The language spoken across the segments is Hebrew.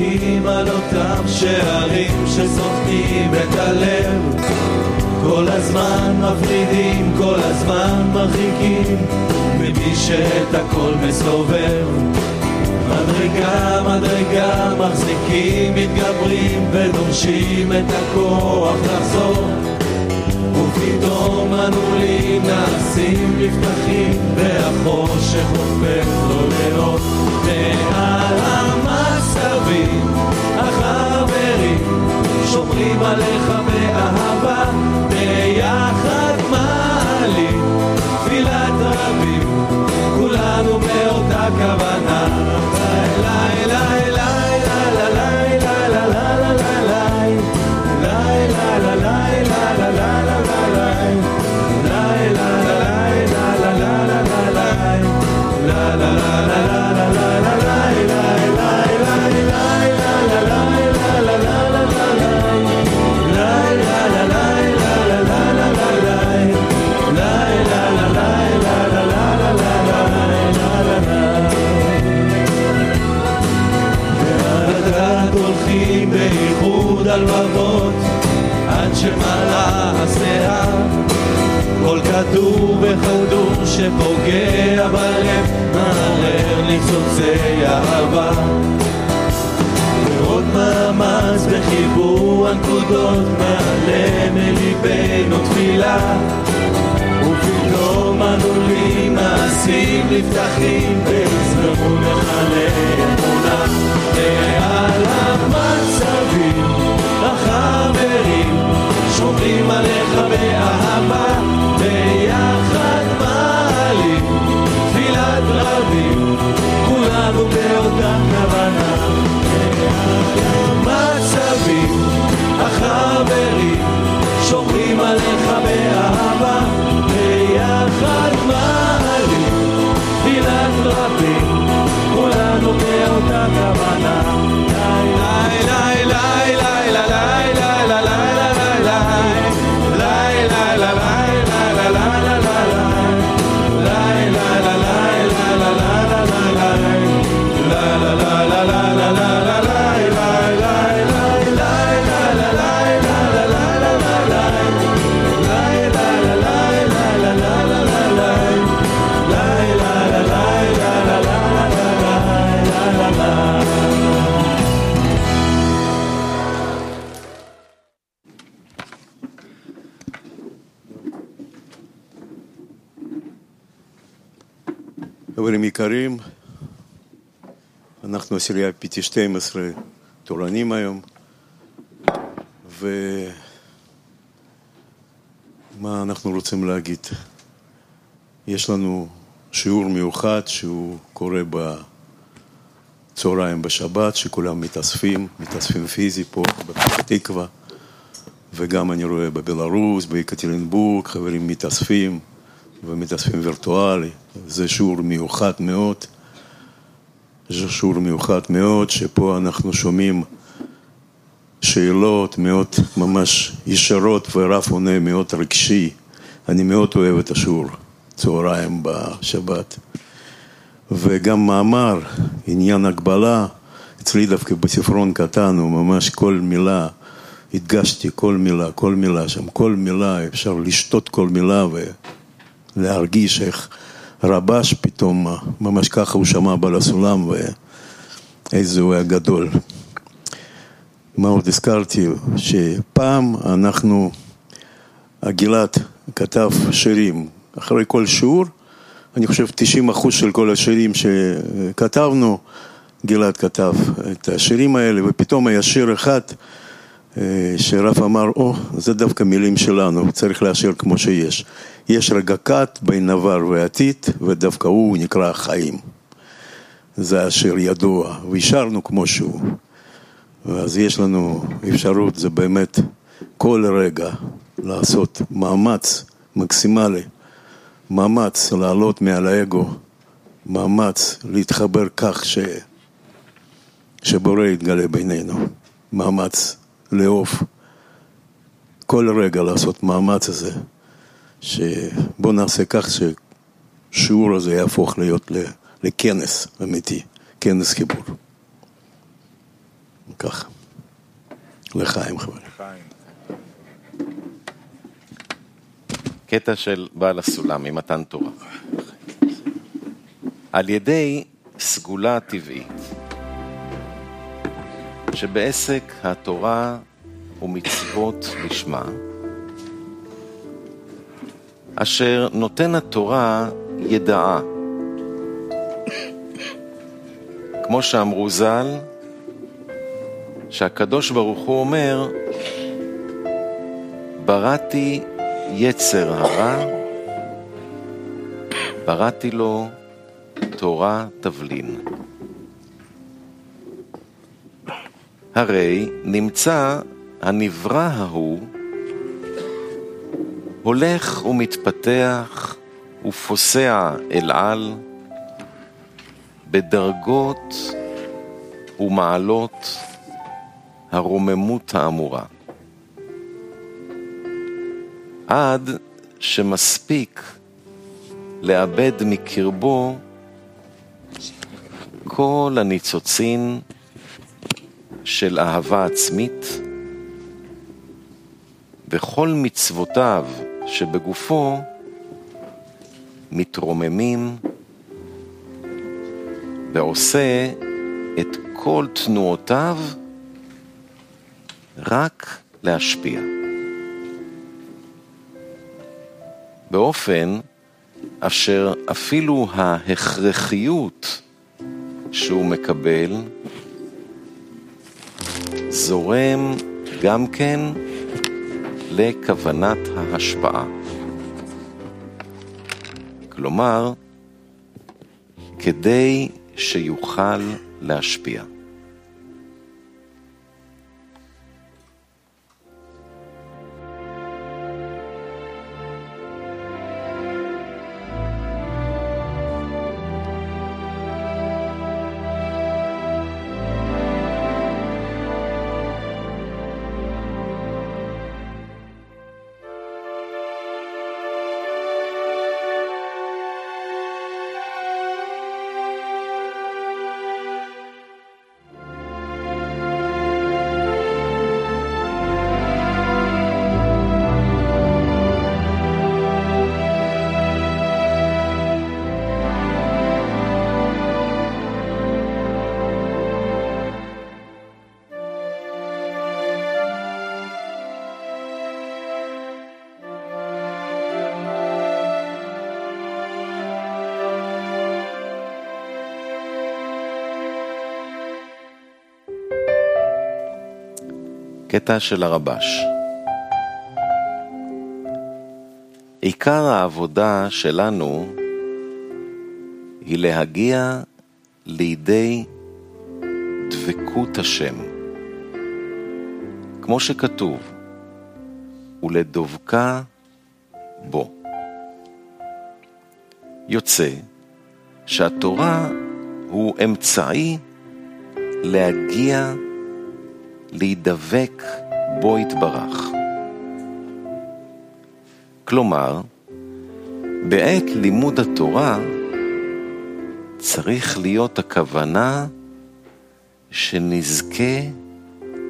דופקים על אותם שערים שסוחטים את הלב. כל הזמן מפרידים, כל הזמן מרחיקים ממי שאת הכל מסובב. מדרגה, מדרגה, מחזיקים, מתגברים ודורשים את הכוח לחזור. ופתאום אנו לי נעשים נפתחים והחושך הופך לו לאות מעל החברים שומרים עליך באהבה הלבבות עד שמלאה השיער כל כדור וכדור שפוגע בלב מערער ניצוצי אהבה. ועוד מאמץ בחיבור הנקודות מעלה מליבנו תפילה. ופתאום עלולים מעשים נפתחים אנחנו עשירייה פיטי 12 תורנים היום, ומה אנחנו רוצים להגיד? יש לנו שיעור מיוחד שהוא קורה בצהריים בשבת, שכולם מתאספים, מתאספים פיזי פה בפתח תקווה, וגם אני רואה בבלארוס, ביקטרינבורג, חברים מתאספים. ומתאספים וירטואלי, זה שיעור מיוחד מאוד, זה שיעור מיוחד מאוד, שפה אנחנו שומעים שאלות מאוד ממש ישרות ורב עונה מאוד רגשי. אני מאוד אוהב את השיעור, צהריים בשבת. וגם מאמר, עניין הגבלה, אצלי דווקא בספרון קטן הוא ממש כל מילה, הדגשתי כל מילה, כל מילה שם, כל מילה, אפשר לשתות כל מילה ו... להרגיש איך רבש פתאום, ממש ככה הוא שמע בעל הסולם ואיזה הוא היה גדול. מה עוד הזכרתי? שפעם אנחנו, הגלעד כתב שירים, אחרי כל שיעור, אני חושב 90 אחוז של כל השירים שכתבנו, גלעד כתב את השירים האלה, ופתאום היה שיר אחד שרב אמר, או, זה דווקא מילים שלנו, צריך להשאיר כמו שיש. יש רגע קט בין עבר ועתיד, ודווקא הוא נקרא חיים. זה השיר ידוע, והשארנו כמו שהוא. אז יש לנו אפשרות, זה באמת כל רגע לעשות מאמץ מקסימלי, מאמץ לעלות מעל האגו, מאמץ להתחבר כך ש... שבורא יתגלה בינינו, מאמץ לאהוב, כל רגע לעשות מאמץ הזה. שבוא נעשה כך ששיעור הזה יהפוך להיות לכנס אמיתי, כנס חיבור. כך. לחיים חברים. קטע של בעל הסולם ממתן תורה. על ידי סגולה טבעית, שבעסק התורה ומצוות לשמה, אשר נותן התורה ידעה. כמו שאמרו ז"ל, שהקדוש ברוך הוא אומר, בראתי יצר הרע, בראתי לו תורה תבלין. הרי נמצא הנברא ההוא הולך ומתפתח ופוסע אל על בדרגות ומעלות הרוממות האמורה. עד שמספיק לאבד מקרבו כל הניצוצין של אהבה עצמית וכל מצוותיו שבגופו מתרוממים ועושה את כל תנועותיו רק להשפיע. באופן אשר אפילו ההכרחיות שהוא מקבל זורם גם כן לכוונת ההשפעה. כלומר, כדי שיוכל להשפיע. קטע של הרבש. עיקר העבודה שלנו היא להגיע לידי דבקות השם. כמו שכתוב, ולדבקה בו. יוצא שהתורה הוא אמצעי להגיע להידבק בו יתברך. כלומר, בעת לימוד התורה צריך להיות הכוונה שנזכה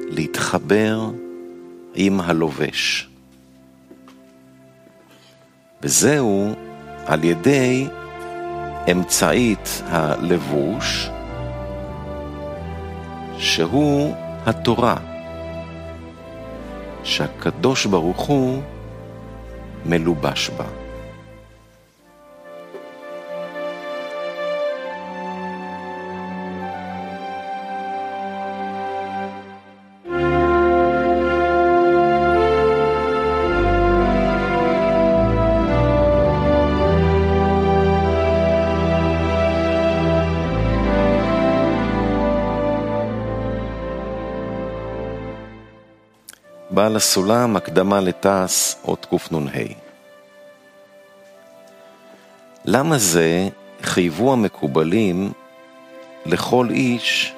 להתחבר עם הלובש. וזהו על ידי אמצעית הלבוש, שהוא התורה, שהקדוש ברוך הוא מלובש בה. בעל הסולם, הקדמה לתעש, אות קנ"ה. למה זה חייבו המקובלים לכל איש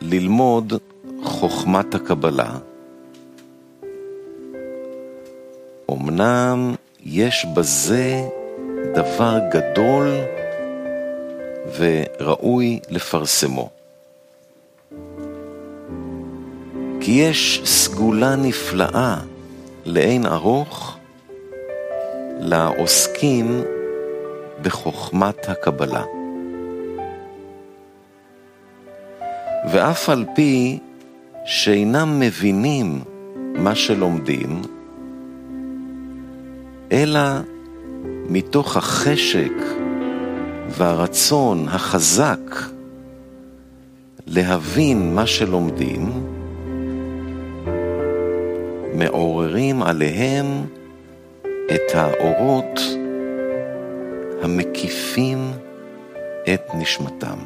ללמוד חוכמת הקבלה? אמנם יש בזה דבר גדול וראוי לפרסמו. כי יש סגולה נפלאה לאין ארוך לעוסקים בחוכמת הקבלה. ואף על פי שאינם מבינים מה שלומדים, אלא מתוך החשק והרצון החזק להבין מה שלומדים, מעוררים עליהם את האורות המקיפים את נשמתם.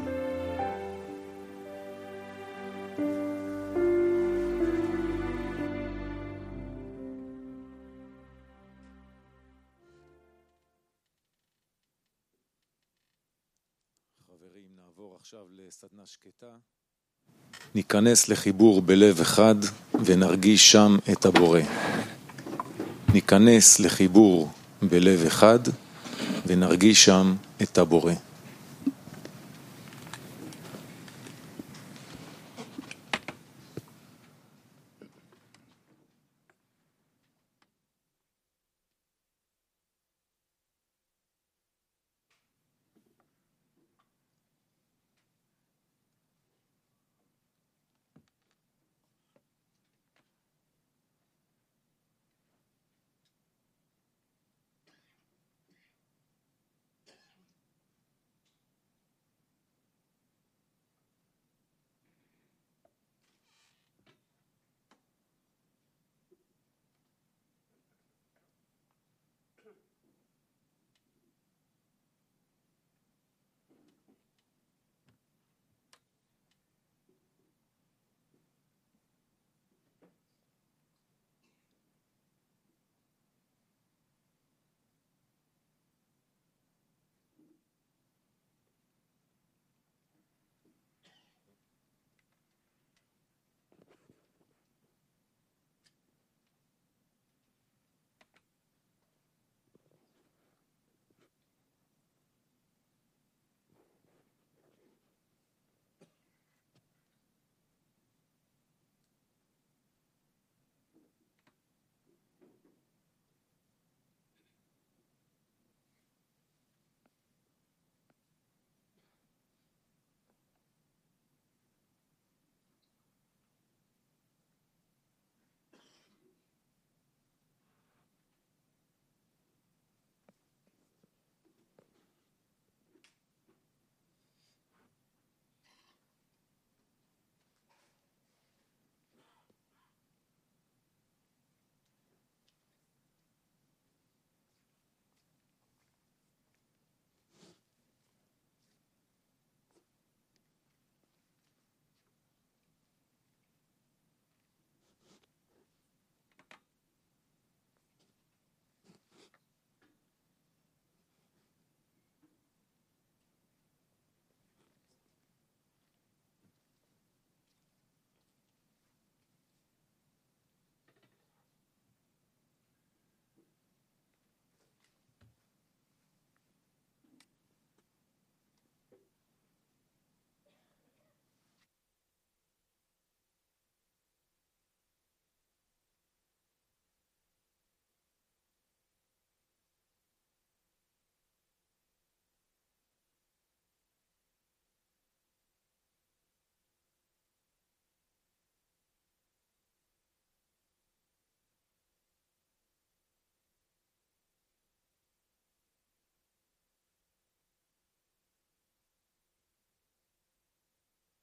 חברים, נעבור עכשיו לסדנה שקטה. ניכנס לחיבור בלב אחד ונרגיש שם את הבורא. ניכנס לחיבור בלב אחד ונרגיש שם את הבורא.